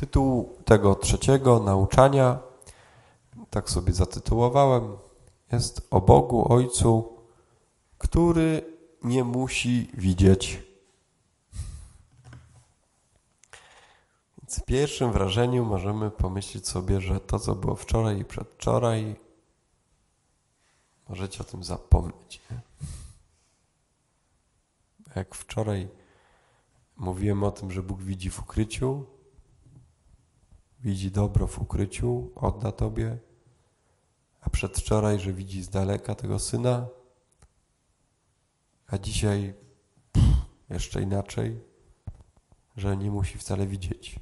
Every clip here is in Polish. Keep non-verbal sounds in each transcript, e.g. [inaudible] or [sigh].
Tytuł tego trzeciego nauczania, tak sobie zatytułowałem, jest o Bogu Ojcu, który nie musi widzieć. Więc w pierwszym wrażeniu możemy pomyśleć sobie, że to, co było wczoraj i przedwczoraj, możecie o tym zapomnieć. Nie? Jak wczoraj mówiłem o tym, że Bóg widzi w ukryciu, widzi dobro w ukryciu, odda Tobie, a przedwczoraj, że widzi z daleka tego Syna, a dzisiaj pff, jeszcze inaczej, że nie musi wcale widzieć.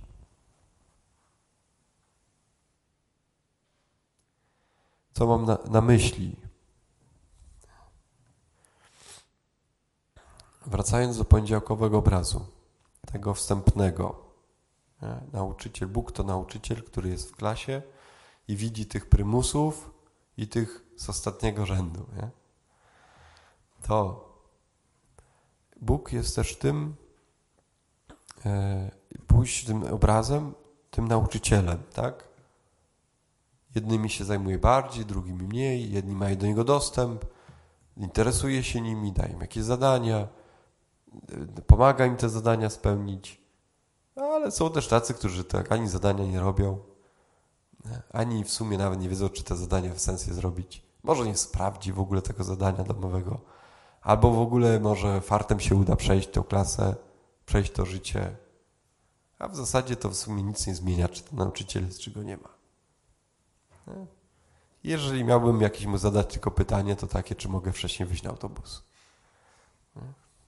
Co mam na, na myśli? Wracając do poniedziałkowego obrazu, tego wstępnego. Nie? Nauczyciel, Bóg to nauczyciel, który jest w klasie i widzi tych prymusów i tych z ostatniego rzędu. Nie? To Bóg jest też tym, e, pójść tym obrazem, tym nauczycielem, tak? Jednymi się zajmuje bardziej, drugimi mniej, jedni mają do niego dostęp, interesuje się nimi, daje im jakieś zadania, pomaga im te zadania spełnić, ale są też tacy, którzy tak ani zadania nie robią, ani w sumie nawet nie wiedzą, czy te zadania w sensie zrobić. Może nie sprawdzi w ogóle tego zadania domowego, albo w ogóle może fartem się uda przejść tę klasę, przejść to życie, a w zasadzie to w sumie nic nie zmienia, czy ten nauczyciel jest, czy go nie ma. Jeżeli miałbym jakieś mu zadać tylko pytanie, to takie, czy mogę wcześniej wyjść na autobus.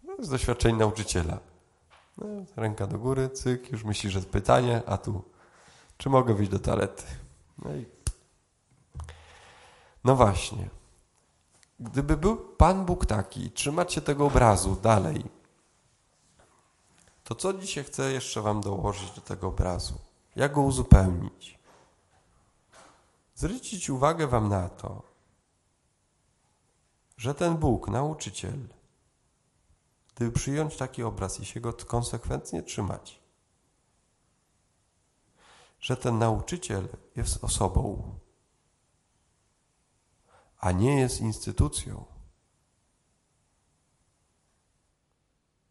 No, z doświadczeń nauczyciela. No, ręka do góry, cyk, już myśli, że pytanie, a tu, czy mogę wyjść do toalety? No i... No właśnie. Gdyby był Pan Bóg taki, trzymać się tego obrazu dalej, to co dzisiaj chcę jeszcze Wam dołożyć do tego obrazu? Jak go uzupełnić? Zwrócić uwagę Wam na to, że ten Bóg, nauczyciel, gdyby przyjąć taki obraz i się go konsekwentnie trzymać, że ten nauczyciel jest osobą, a nie jest instytucją.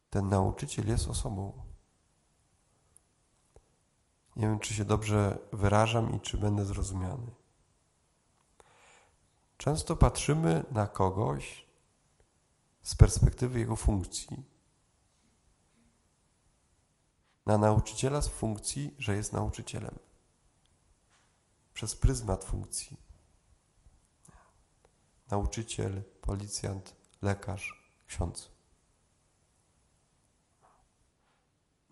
Ten nauczyciel jest osobą. Nie wiem, czy się dobrze wyrażam i czy będę zrozumiany. Często patrzymy na kogoś z perspektywy jego funkcji. Na nauczyciela z funkcji, że jest nauczycielem. Przez pryzmat funkcji. Nauczyciel, policjant, lekarz, ksiądz.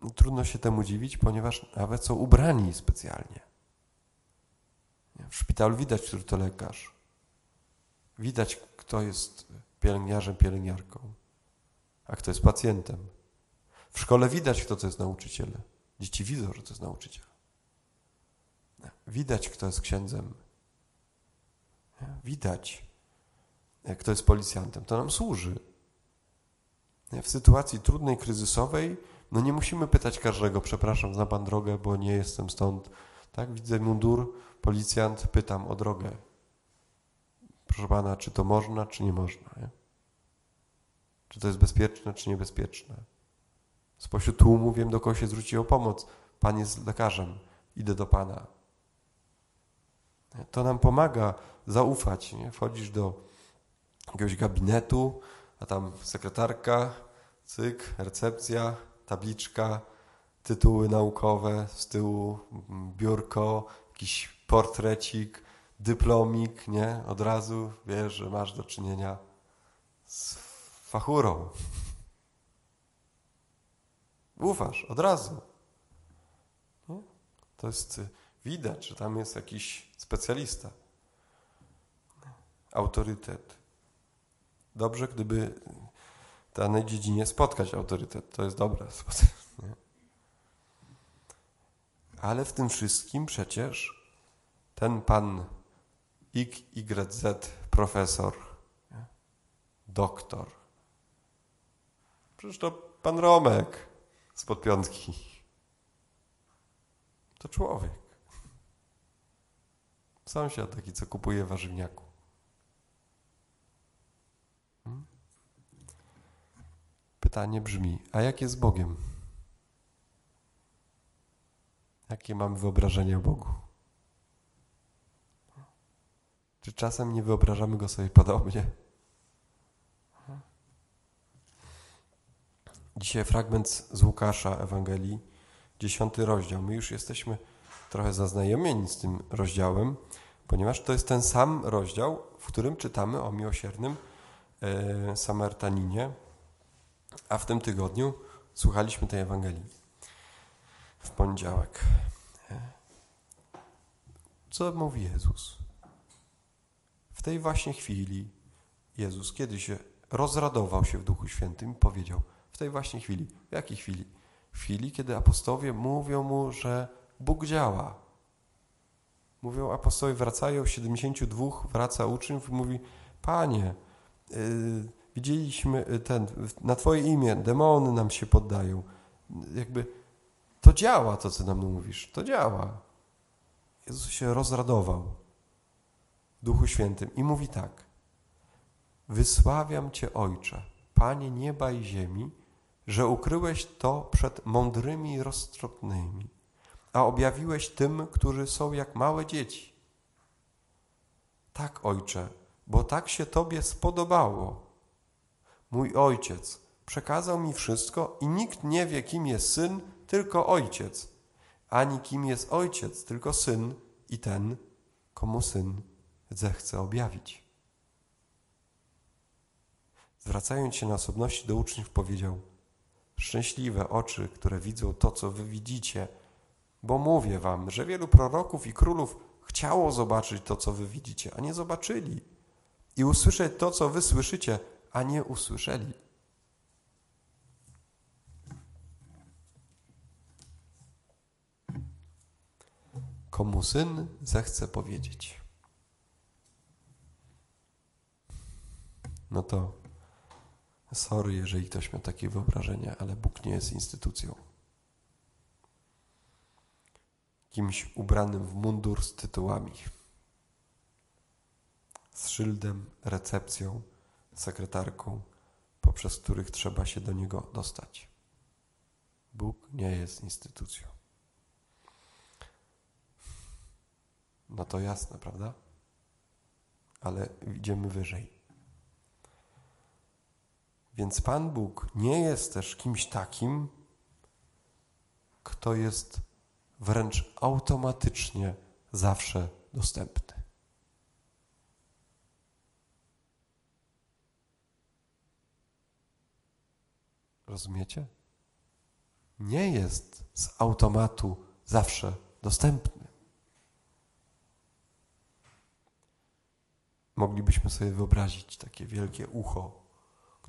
No, trudno się temu dziwić, ponieważ nawet są ubrani specjalnie. W szpitalu widać, który to lekarz. Widać, kto jest pielęgniarzem, pielęgniarką, a kto jest pacjentem. W szkole widać, kto to jest nauczyciel. Dzieci widzą, że to jest nauczyciel. Widać, kto jest księdzem. Widać, kto jest policjantem. To nam służy. W sytuacji trudnej, kryzysowej, no nie musimy pytać każdego, przepraszam, zna pan drogę, bo nie jestem stąd. Tak, widzę mundur, policjant, pytam o drogę. Proszę pana, czy to można, czy nie można? Nie? Czy to jest bezpieczne, czy niebezpieczne? Spośród tłumu wiem, do kogo się zwrócić o pomoc. Pan jest lekarzem, idę do pana. To nam pomaga zaufać. Nie? Wchodzisz do jakiegoś gabinetu, a tam sekretarka, cyk, recepcja, tabliczka, tytuły naukowe, z tyłu biurko, jakiś portrecik, dyplomik, nie? Od razu wiesz, że masz do czynienia z fachurą. Ufasz, od razu. Nie? To jest widać, że tam jest jakiś specjalista. Autorytet. Dobrze, gdyby w danej dziedzinie spotkać autorytet. To jest dobre. [laughs] Nie? Ale w tym wszystkim przecież ten pan XYZ profesor, doktor. Przecież to pan Romek z podpiątki. To człowiek. Sąsiad taki, co kupuje warzywniaku. Hmm? Pytanie brzmi, a jak jest Bogiem? Jakie mamy wyobrażenie o Bogu? Czy czasem nie wyobrażamy Go sobie podobnie? Dzisiaj fragment z Łukasza Ewangelii, dziesiąty rozdział. My już jesteśmy trochę zaznajomieni z tym rozdziałem, ponieważ to jest ten sam rozdział, w którym czytamy o miłosiernym e, Samarytaninie, a w tym tygodniu słuchaliśmy tej Ewangelii w poniedziałek. Co mówi Jezus? W tej właśnie chwili Jezus, kiedy się rozradował się w Duchu Świętym powiedział, w tej właśnie chwili, w jakiej chwili? W chwili, kiedy apostowie mówią mu, że Bóg działa. Mówią, apostołowie wracają, 72 wraca uczniów i mówi, Panie, yy, widzieliśmy ten, na Twoje imię demony nam się poddają. Jakby to działa, to co nam mówisz, to działa. Jezus się rozradował Duchu Świętym i mówi tak. Wysławiam Cię, Ojcze, Panie nieba i ziemi, że ukryłeś to przed mądrymi i roztropnymi, a objawiłeś tym, którzy są jak małe dzieci. Tak, Ojcze, bo tak się Tobie spodobało. Mój Ojciec przekazał mi wszystko i nikt nie wie, kim jest Syn, tylko Ojciec, ani kim jest Ojciec, tylko Syn i ten, komu Syn zechce objawić. Zwracając się na osobności do uczniów, powiedział: Szczęśliwe oczy, które widzą to, co wy widzicie, bo mówię wam, że wielu proroków i królów chciało zobaczyć to, co wy widzicie, a nie zobaczyli, i usłyszeć to, co wy słyszycie, a nie usłyszeli. Komu syn zechce powiedzieć. No to sorry, jeżeli ktoś miał takie wyobrażenia, ale Bóg nie jest instytucją. Kimś ubranym w mundur z tytułami, z szyldem, recepcją, sekretarką, poprzez których trzeba się do niego dostać. Bóg nie jest instytucją. No to jasne, prawda? Ale idziemy wyżej. Więc Pan Bóg nie jest też kimś takim, kto jest wręcz automatycznie zawsze dostępny. Rozumiecie? Nie jest z automatu zawsze dostępny. Moglibyśmy sobie wyobrazić takie wielkie ucho,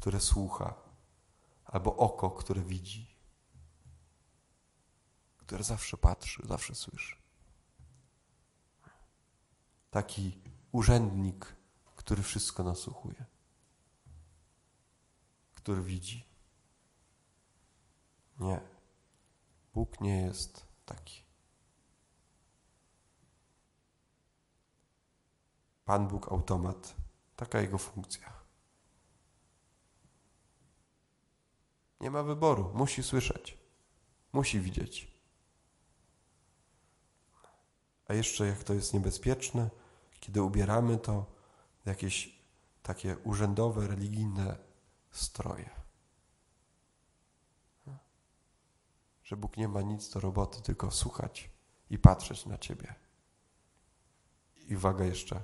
które słucha, albo oko, które widzi, które zawsze patrzy, zawsze słyszy. Taki urzędnik, który wszystko nasłuchuje, który widzi. Nie. Bóg nie jest taki. Pan Bóg automat. Taka jego funkcja. Nie ma wyboru. Musi słyszeć. Musi widzieć. A jeszcze jak to jest niebezpieczne, kiedy ubieramy to w jakieś takie urzędowe, religijne stroje. Że Bóg nie ma nic do roboty, tylko słuchać i patrzeć na Ciebie. I uwaga jeszcze,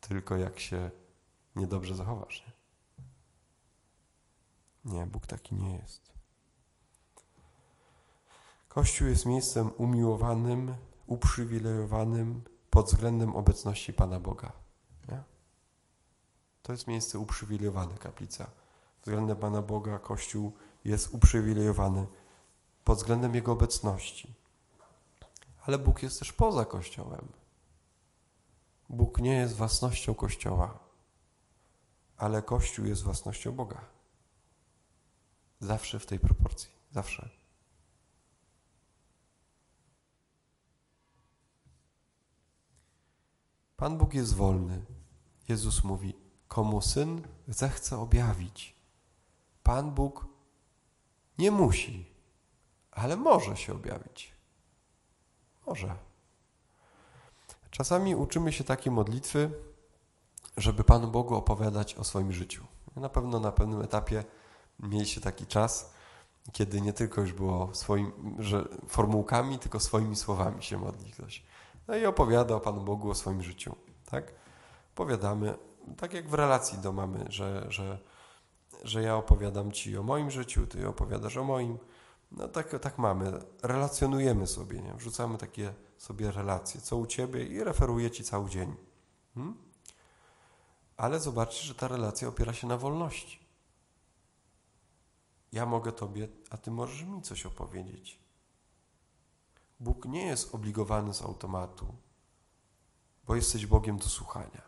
tylko jak się niedobrze zachowasz. Nie? Nie, Bóg taki nie jest. Kościół jest miejscem umiłowanym, uprzywilejowanym pod względem obecności Pana Boga. Nie? To jest miejsce uprzywilejowane, kaplica. Względem Pana Boga Kościół jest uprzywilejowany pod względem Jego obecności. Ale Bóg jest też poza Kościołem. Bóg nie jest własnością Kościoła, ale Kościół jest własnością Boga. Zawsze w tej proporcji. Zawsze. Pan Bóg jest wolny. Jezus mówi: Komu syn zechce objawić. Pan Bóg nie musi, ale może się objawić. Może. Czasami uczymy się takiej modlitwy, żeby Panu Bogu opowiadać o swoim życiu. Na pewno na pewnym etapie mieliście taki czas, kiedy nie tylko już było swoim, że formułkami, tylko swoimi słowami się modli ktoś. No i opowiada o Panu Bogu o swoim życiu. Tak? Opowiadamy, tak jak w relacji do mamy, że, że, że ja opowiadam Ci o moim życiu, Ty opowiadasz o moim. No tak, tak mamy. Relacjonujemy sobie, nie? wrzucamy takie sobie relacje, co u Ciebie i referuję Ci cały dzień. Hmm? Ale zobaczcie, że ta relacja opiera się na wolności. Ja mogę Tobie, a Ty możesz mi coś opowiedzieć. Bóg nie jest obligowany z automatu, bo jesteś Bogiem do słuchania.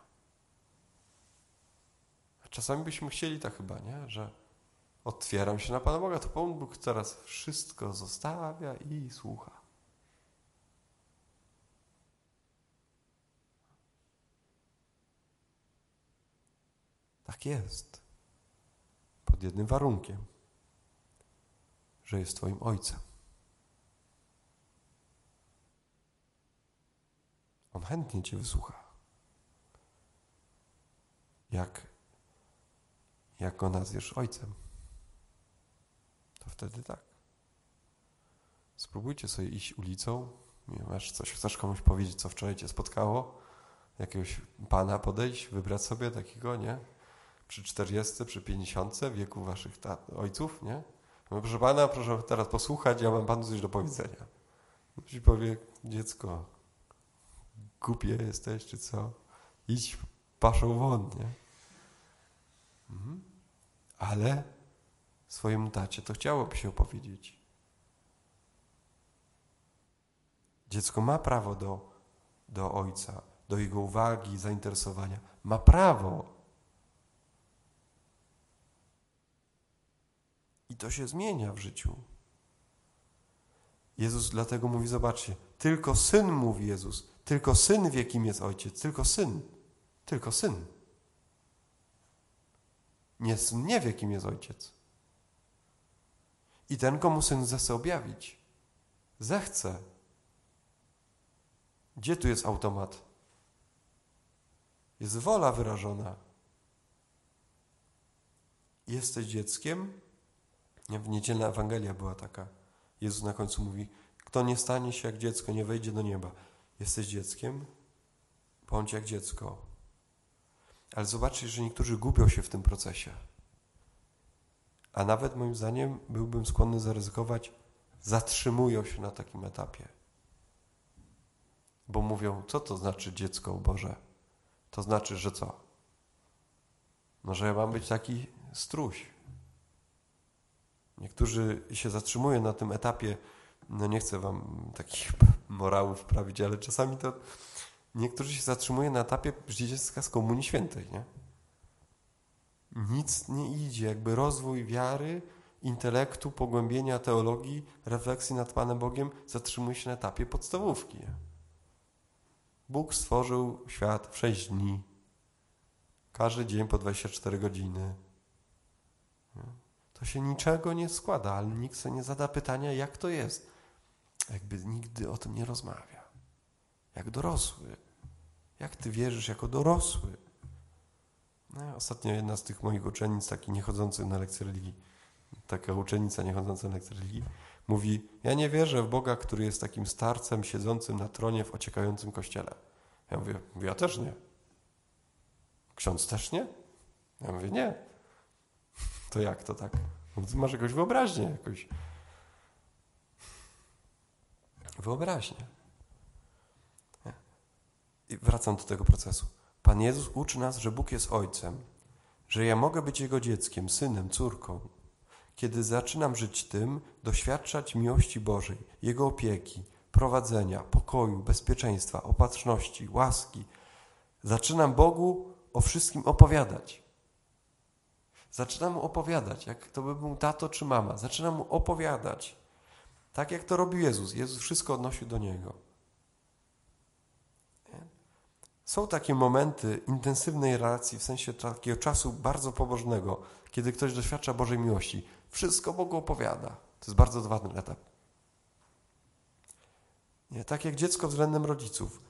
Czasami byśmy chcieli tak chyba, nie? Że otwieram się na Pana Boga, to Pan Bóg teraz wszystko zostawia i słucha. Tak jest. Pod jednym warunkiem, że jest Twoim Ojcem. On chętnie Cię wysłucha. Jak, jak go nazwiesz ojcem, to wtedy tak. Spróbujcie sobie iść ulicą, masz coś, chcesz komuś powiedzieć, co wczoraj Cię spotkało, jakiegoś pana podejść, wybrać sobie takiego, nie? Przy 40, przy 50 wieku waszych ojców, nie? No, proszę pana, proszę teraz posłuchać, ja mam panu coś do powiedzenia. Ci powie, dziecko, głupie jesteś, czy co? Idź paszą won, nie? Mhm. Ale swojemu tacie to chciałoby się opowiedzieć. Dziecko ma prawo do, do ojca, do jego uwagi, zainteresowania. Ma prawo. I to się zmienia w życiu. Jezus dlatego mówi, zobaczcie, tylko syn mówi Jezus, tylko syn wie, kim jest ojciec, tylko syn, tylko syn. Nie, syn nie wie, kim jest ojciec. I ten, komu syn zechce objawić, zechce. Gdzie tu jest automat? Jest wola wyrażona. Jesteś dzieckiem? W niedzielna Ewangelia była taka. Jezus na końcu mówi, kto nie stanie się jak dziecko, nie wejdzie do nieba. Jesteś dzieckiem? Bądź jak dziecko. Ale zobaczcie, że niektórzy gubią się w tym procesie. A nawet moim zdaniem byłbym skłonny zaryzykować, zatrzymują się na takim etapie. Bo mówią, co to znaczy dziecko Boże? To znaczy, że co? No, że ja mam być taki struś. Niektórzy się zatrzymują na tym etapie, no nie chcę wam takich morałów wprawić, ale czasami to niektórzy się zatrzymują na etapie dziecka z Komunii Świętej, nie? Nic nie idzie, jakby rozwój wiary, intelektu, pogłębienia teologii, refleksji nad Panem Bogiem zatrzymuje się na etapie podstawówki. Bóg stworzył świat w 6 dni. Każdy dzień po 24 godziny. To się niczego nie składa, ale nikt sobie nie zada pytania, jak to jest. Jakby nigdy o tym nie rozmawia. Jak dorosły. Jak ty wierzysz jako dorosły? No, ostatnio jedna z tych moich uczennic, taki niechodzący na lekcję religii, taka uczennica niechodząca na lekcję religii, mówi, ja nie wierzę w Boga, który jest takim starcem siedzącym na tronie w ociekającym kościele. Ja mówię, ja też nie. Ksiądz też nie? Ja mówię, nie. To jak to tak? Masz jakąś wyobraźnię, jakoś. Wyobraźnię. I wracam do tego procesu. Pan Jezus uczy nas, że Bóg jest Ojcem, że ja mogę być Jego dzieckiem, synem, córką. Kiedy zaczynam żyć tym, doświadczać miłości Bożej, Jego opieki, prowadzenia, pokoju, bezpieczeństwa, opatrzności, łaski, zaczynam Bogu o wszystkim opowiadać. Zaczynam mu opowiadać, jak to by był tato czy mama. Zaczynam mu opowiadać. Tak jak to robił Jezus. Jezus wszystko odnosił do Niego. Są takie momenty intensywnej relacji, w sensie takiego czasu bardzo pobożnego, kiedy ktoś doświadcza Bożej miłości. Wszystko Bogu opowiada. To jest bardzo ważny etap. Nie, tak jak dziecko względem rodziców.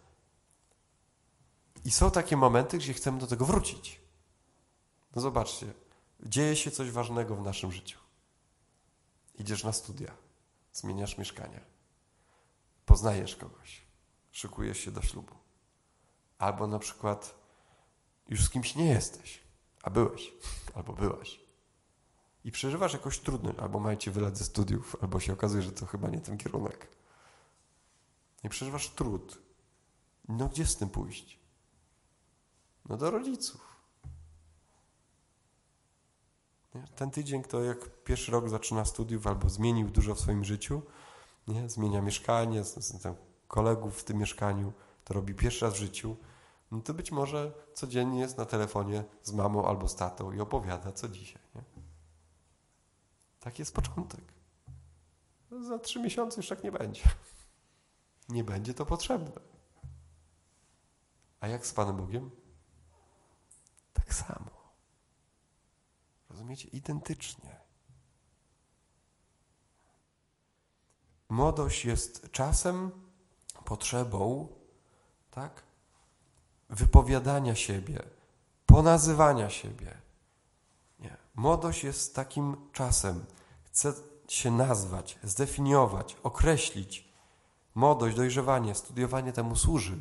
I są takie momenty, gdzie chcemy do tego wrócić. No zobaczcie, dzieje się coś ważnego w naszym życiu. Idziesz na studia, zmieniasz mieszkanie, poznajesz kogoś, szykujesz się do ślubu. Albo na przykład już z kimś nie jesteś, a byłeś, [laughs] albo byłaś. I przeżywasz jakąś trudność, albo macie wylat ze studiów, albo się okazuje, że to chyba nie ten kierunek. I przeżywasz trud. No gdzie z tym pójść? No do rodziców. Ten tydzień, kto jak pierwszy rok zaczyna studiów albo zmienił dużo w swoim życiu, nie? zmienia mieszkanie, kolegów w tym mieszkaniu, to robi pierwszy raz w życiu, no to być może codziennie jest na telefonie z mamą albo z tatą i opowiada, co dzisiaj. Nie? Tak jest początek. Za trzy miesiące już tak nie będzie. Nie będzie to potrzebne. A jak z Panem Bogiem? Tak samo. Rozumiecie? Identycznie. Młodość jest czasem, potrzebą, tak? Wypowiadania siebie, ponazywania siebie. Nie. Młodość jest takim czasem. Chce się nazwać, zdefiniować, określić. Młodość, dojrzewanie, studiowanie temu służy.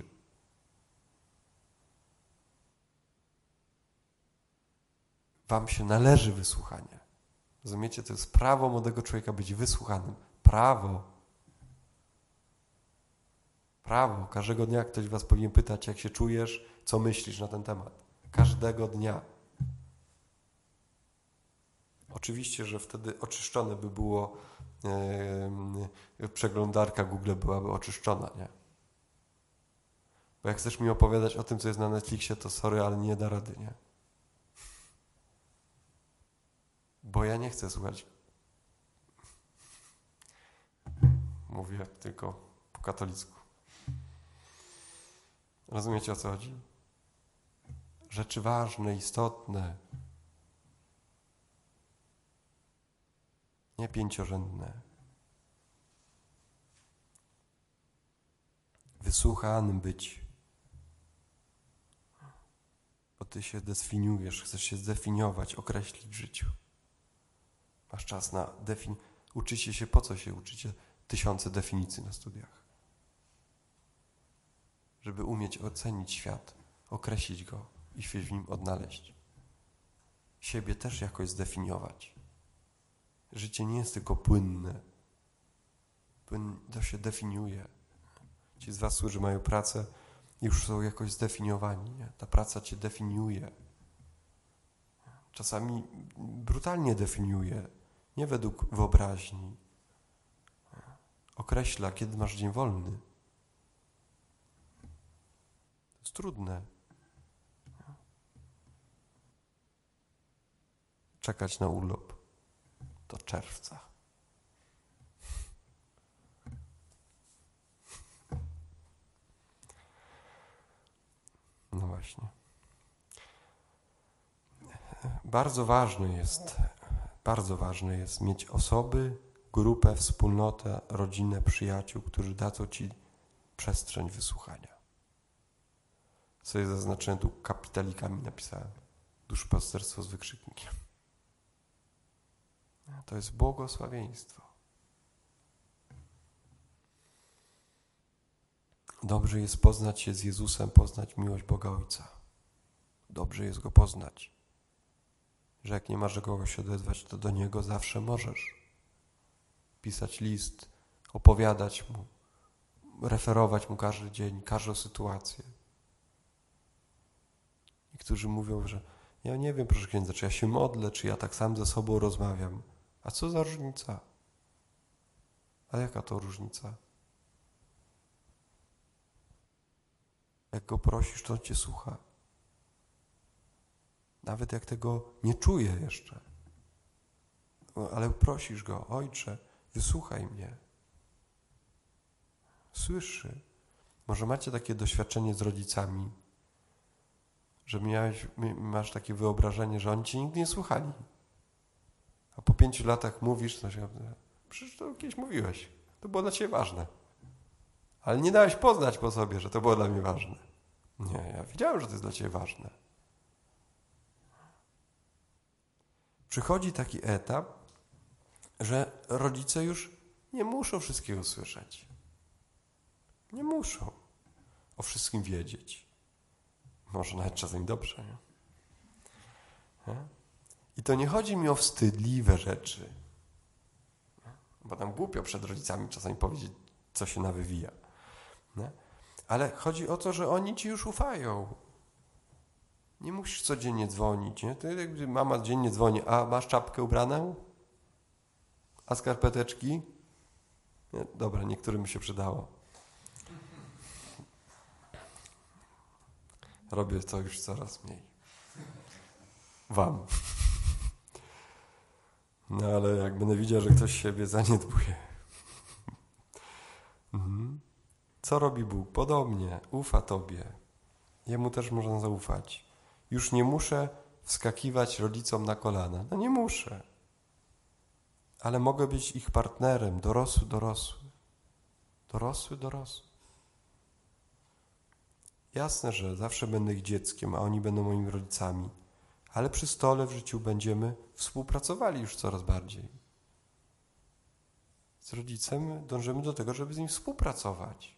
Wam się należy wysłuchanie. Rozumiecie? To jest prawo młodego człowieka być wysłuchanym. Prawo. Prawo. Każdego dnia ktoś was powinien pytać, jak się czujesz, co myślisz na ten temat. Każdego dnia. Oczywiście, że wtedy oczyszczone by było, yy, przeglądarka Google byłaby oczyszczona, nie? Bo jak chcesz mi opowiadać o tym, co jest na Netflixie, to sorry, ale nie da rady, nie? Bo ja nie chcę słuchać. Mówię tylko po katolicku. Rozumiecie o co chodzi? Rzeczy ważne, istotne, nie pięciorzędne. Wysłuchanym być. Bo ty się zdefiniujesz, chcesz się zdefiniować, określić w życiu. Masz czas na defin... Uczycie się, po co się uczycie? Tysiące definicji na studiach. Żeby umieć ocenić świat, określić go i się w nim odnaleźć. Siebie też jakoś zdefiniować. Życie nie jest tylko płynne. Płyn, to się definiuje. Ci z Was, którzy mają pracę, już są jakoś zdefiniowani. Nie? Ta praca Cię definiuje. Czasami brutalnie definiuje, nie według wyobraźni. Określa, kiedy masz dzień wolny. To jest trudne. Czekać na urlop do czerwca. No właśnie. Bardzo ważne jest, bardzo ważne jest mieć osoby, grupę, wspólnotę, rodzinę, przyjaciół, którzy dadzą Ci przestrzeń wysłuchania. Sobie zaznaczyłem tu kapitalikami napisałem. Duszpasterstwo z wykrzyknikiem. To jest błogosławieństwo. Dobrze jest poznać się z Jezusem, poznać miłość Boga Ojca. Dobrze jest Go poznać. Że jak nie masz do kogo się odezwać, to do Niego zawsze możesz. Pisać list, opowiadać Mu, referować Mu każdy dzień, każdą sytuację. Niektórzy mówią, że ja nie wiem, proszę księdza, czy ja się modlę, czy ja tak sam ze sobą rozmawiam. A co za różnica? A jaka to różnica? Jak go prosisz, to on cię słucha. Nawet jak tego nie czuje jeszcze. Ale prosisz go, ojcze, wysłuchaj mnie. Słyszy. Może macie takie doświadczenie z rodzicami, że miałeś, masz takie wyobrażenie, że oni cię nigdy nie słuchali. A po pięciu latach mówisz coś, przecież to kiedyś mówiłeś. To było dla ciebie ważne. Ale nie dałeś poznać po sobie, że to było dla mnie ważne. Nie, ja wiedziałem, że to jest dla ciebie ważne. Przychodzi taki etap, że rodzice już nie muszą wszystkiego słyszeć. Nie muszą o wszystkim wiedzieć. Może nawet czasem dobrze. Nie? nie? I to nie chodzi mi o wstydliwe rzeczy. Bo tam głupio przed rodzicami czasami powiedzieć, co się nawywija. Nie? Ale chodzi o to, że oni ci już ufają. Nie musisz codziennie dzwonić. Nie? To jakby mama dziennie dzwoni, a masz czapkę ubraną? A skarpeteczki? Nie? Dobra, niektórym się przydało. Robię to już coraz mniej. Wam. No ale jak będę widział, że ktoś siebie zaniedbuje. Mhm. Co robi Bóg? Podobnie, ufa Tobie. Jemu też można zaufać. Już nie muszę wskakiwać rodzicom na kolana. No nie muszę. Ale mogę być ich partnerem, dorosły, dorosły. Dorosły, dorosły. Jasne, że zawsze będę ich dzieckiem, a oni będą moimi rodzicami, ale przy stole w życiu będziemy współpracowali już coraz bardziej. Z rodzicem dążymy do tego, żeby z nim współpracować,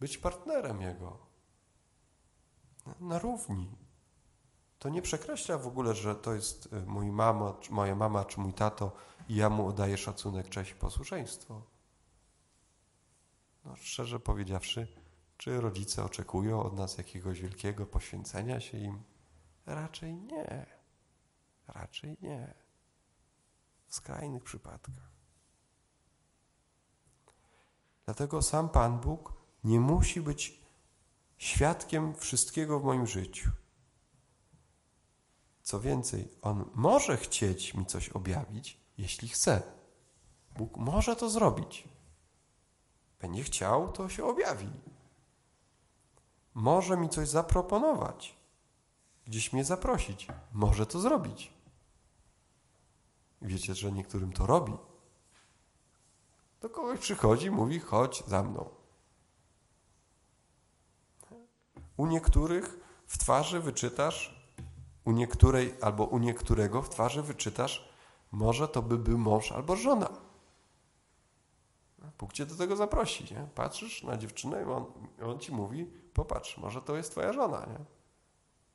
być partnerem jego na równi. To nie przekreśla w ogóle, że to jest y, mój mama, moja mama czy mój tato i ja mu oddaję szacunek, cześć i posłuszeństwo. No, szczerze powiedziawszy, czy rodzice oczekują od nas jakiegoś wielkiego poświęcenia się im? Raczej nie. Raczej nie. W skrajnych przypadkach. Dlatego sam Pan Bóg nie musi być świadkiem wszystkiego w moim życiu. Co więcej, On może chcieć mi coś objawić, jeśli chce. Bóg może to zrobić. Będzie chciał, to się objawi może mi coś zaproponować, gdzieś mnie zaprosić, może to zrobić. Wiecie, że niektórym to robi. Do kogoś przychodzi, mówi: chodź za mną. U niektórych w twarzy wyczytasz, u niektórej albo u niektórego w twarzy wyczytasz, może to by był mąż albo żona. Bóg cię do tego zaprosi. Nie? Patrzysz na dziewczynę i on, on ci mówi, popatrz, może to jest twoja żona. Nie?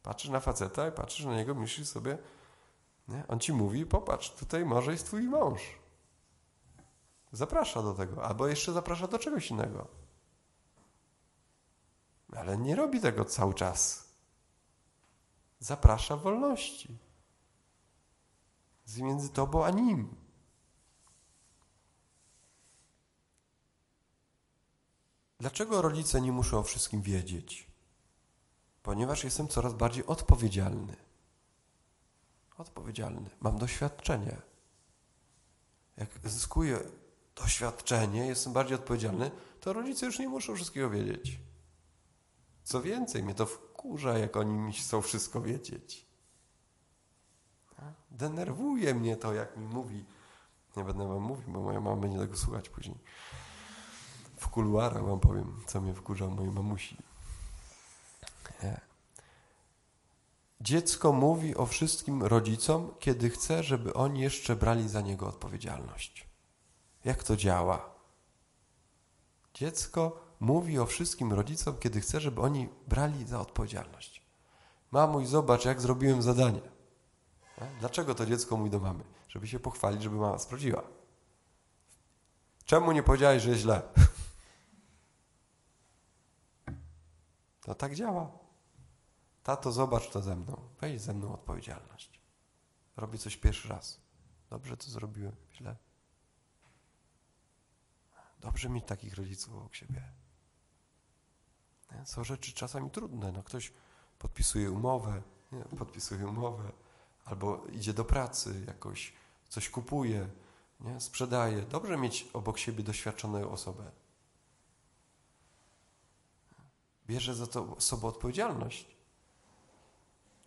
Patrzysz na faceta i patrzysz na niego, myślisz sobie, nie? on ci mówi, popatrz, tutaj może jest twój mąż. Zaprasza do tego, albo jeszcze zaprasza do czegoś innego. Ale nie robi tego cały czas. Zaprasza wolności. Między tobą a nim. Dlaczego rodzice nie muszą o wszystkim wiedzieć? Ponieważ jestem coraz bardziej odpowiedzialny. Odpowiedzialny. Mam doświadczenie. Jak zyskuję doświadczenie, jestem bardziej odpowiedzialny, to rodzice już nie muszą wszystkiego wiedzieć. Co więcej, mnie to wkurza, jak oni mi chcą wszystko wiedzieć. Denerwuje mnie to, jak mi mówi. Nie będę wam mówił, bo moja mama będzie tego słuchać później w kuluarach wam powiem, co mnie wkurza mojej mamusi. Nie. Dziecko mówi o wszystkim rodzicom, kiedy chce, żeby oni jeszcze brali za niego odpowiedzialność. Jak to działa? Dziecko mówi o wszystkim rodzicom, kiedy chce, żeby oni brali za odpowiedzialność. Mamuś, zobacz, jak zrobiłem zadanie. Dlaczego to dziecko mówi do mamy? Żeby się pochwalić, żeby mama sprawdziła. Czemu nie powiedziałeś, że źle? To tak działa. Tato, zobacz to ze mną. Weź ze mną odpowiedzialność. Robię coś pierwszy raz. Dobrze to zrobiłem, źle. Dobrze mieć takich rodziców obok siebie. Są rzeczy czasami trudne. No, ktoś podpisuje umowę, nie? podpisuje umowę, albo idzie do pracy jakoś, coś kupuje, nie? sprzedaje. Dobrze mieć obok siebie doświadczoną osobę. bierze za to sobą odpowiedzialność.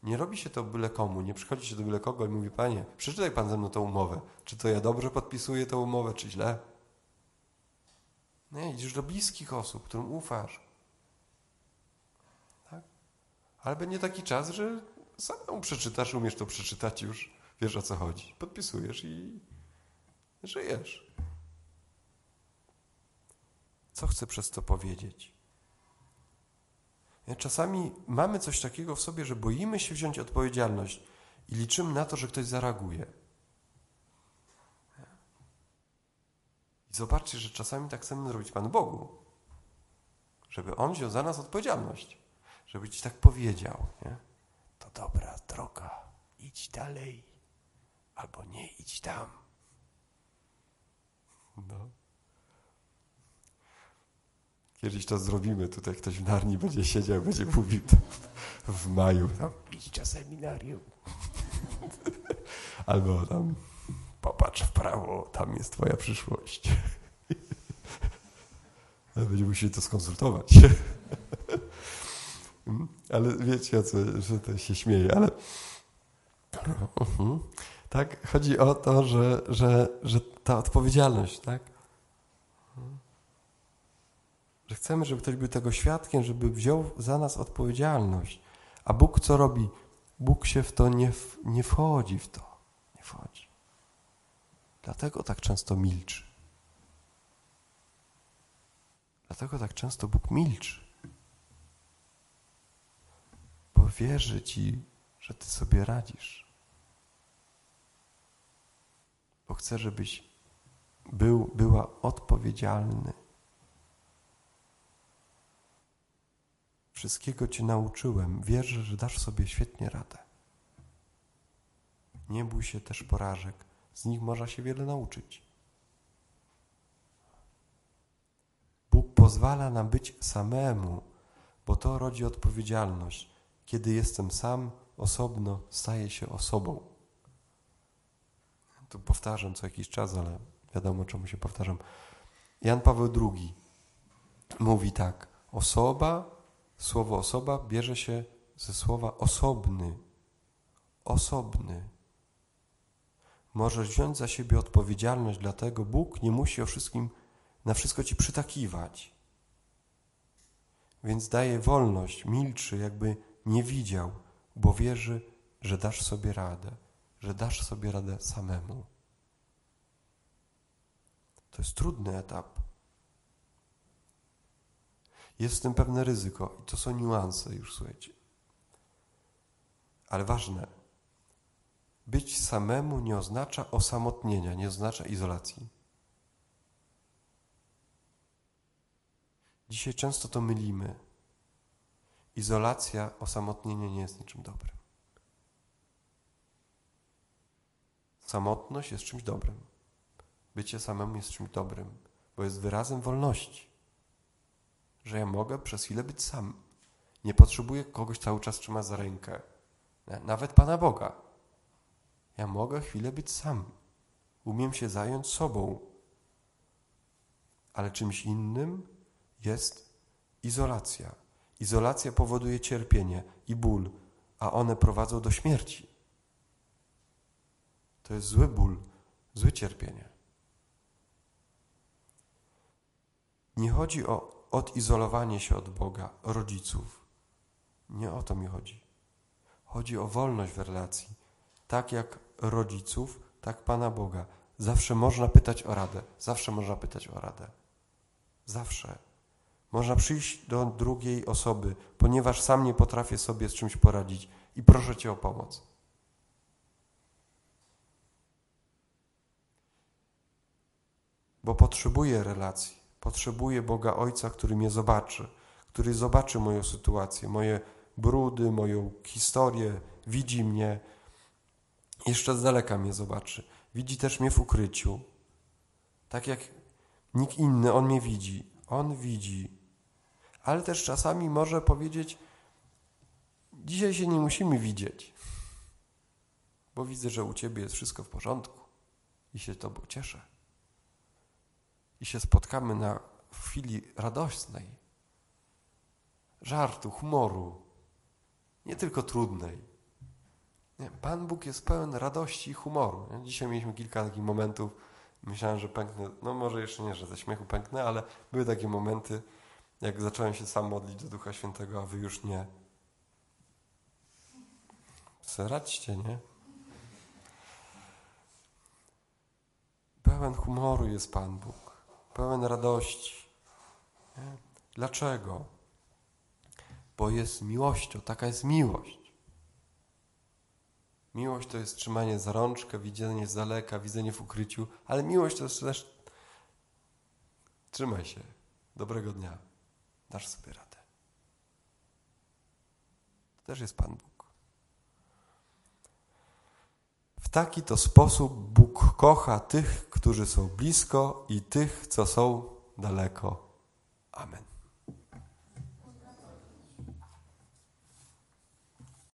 Nie robi się to byle komu, nie przychodzi się do byle kogo i mówi, panie, przeczytaj pan ze mną tą umowę. Czy to ja dobrze podpisuję tę umowę, czy źle? Nie, idziesz do bliskich osób, którym ufasz. Ale będzie taki czas, że samemu przeczytasz, umiesz to przeczytać już, wiesz o co chodzi. Podpisujesz i żyjesz. Co chcę przez to powiedzieć? Czasami mamy coś takiego w sobie, że boimy się wziąć odpowiedzialność i liczymy na to, że ktoś zareaguje. I zobaczcie, że czasami tak chcemy zrobić Panu Bogu, żeby On wziął za nas odpowiedzialność, żeby Ci tak powiedział, nie? to dobra droga, idź dalej, albo nie idź tam. No. Kiedyś to zrobimy, tutaj ktoś w Narni będzie siedział, będzie mówił w maju, tam idź na seminarium. [laughs] Albo tam popatrz w prawo, tam jest twoja przyszłość. [laughs] Ale będzie musieli to skonsultować. [laughs] ale wiecie, co, że to się śmieje, ale mhm. tak, chodzi o to, że, że, że ta odpowiedzialność, tak? Że chcemy, żeby ktoś był tego świadkiem, żeby wziął za nas odpowiedzialność. A Bóg co robi? Bóg się w to nie, nie wchodzi w to. Nie wchodzi. Dlatego tak często milczy. Dlatego tak często Bóg milczy. Bo wierzy Ci, że Ty sobie radzisz. Bo chce, żebyś był, była odpowiedzialny. Wszystkiego Cię nauczyłem. Wierzę, że dasz sobie świetnie radę. Nie bój się też porażek. Z nich można się wiele nauczyć. Bóg pozwala nam być samemu, bo to rodzi odpowiedzialność. Kiedy jestem sam, osobno, staję się osobą. Tu powtarzam co jakiś czas, ale wiadomo czemu się powtarzam. Jan Paweł II mówi tak: Osoba Słowo osoba bierze się ze słowa osobny. Osobny. Możesz wziąć za siebie odpowiedzialność, dlatego Bóg nie musi o wszystkim, na wszystko ci przytakiwać. Więc daje wolność, milczy, jakby nie widział, bo wierzy, że dasz sobie radę, że dasz sobie radę samemu. To jest trudny etap. Jest w tym pewne ryzyko i to są niuanse już, słuchajcie. Ale ważne, być samemu nie oznacza osamotnienia, nie oznacza izolacji. Dzisiaj często to mylimy. Izolacja, osamotnienie nie jest niczym dobrym. Samotność jest czymś dobrym. Bycie samemu jest czymś dobrym, bo jest wyrazem wolności że ja mogę przez chwilę być sam. Nie potrzebuję kogoś cały czas trzymać za rękę. Nawet Pana Boga. Ja mogę chwilę być sam. Umiem się zająć sobą. Ale czymś innym jest izolacja. Izolacja powoduje cierpienie i ból, a one prowadzą do śmierci. To jest zły ból, złe cierpienie. Nie chodzi o odizolowanie się od Boga, rodziców. Nie o to mi chodzi. Chodzi o wolność w relacji. Tak jak rodziców, tak Pana Boga. Zawsze można pytać o radę. Zawsze można pytać o radę. Zawsze. Można przyjść do drugiej osoby, ponieważ sam nie potrafię sobie z czymś poradzić i proszę Cię o pomoc. Bo potrzebuję relacji. Potrzebuję Boga Ojca, który mnie zobaczy, który zobaczy moją sytuację, moje brudy, moją historię, widzi mnie, jeszcze z daleka mnie zobaczy. Widzi też mnie w ukryciu. Tak jak nikt inny, On mnie widzi. On widzi. Ale też czasami może powiedzieć: Dzisiaj się nie musimy widzieć, bo widzę, że u Ciebie jest wszystko w porządku i się Tobą cieszę i się spotkamy na chwili radosnej, żartu, humoru, nie tylko trudnej, Pan Bóg jest pełen radości i humoru. Dzisiaj mieliśmy kilka takich momentów. Myślałem, że pęknę, no może jeszcze nie, że ze śmiechu pęknę, ale były takie momenty, jak zacząłem się sam modlić do Ducha Świętego, a wy już nie. Radźcie, nie? Pełen humoru jest Pan Bóg, pełen radości. Nie? Dlaczego? Bo jest miłością, taka jest miłość. Miłość to jest trzymanie za rączkę, widzenie z daleka, widzenie w ukryciu, ale miłość to jest też trzymaj się, dobrego dnia, dasz sobie radę. To też jest Pan Bóg. W taki to sposób Bóg kocha tych, którzy są blisko i tych, co są daleko. Amen.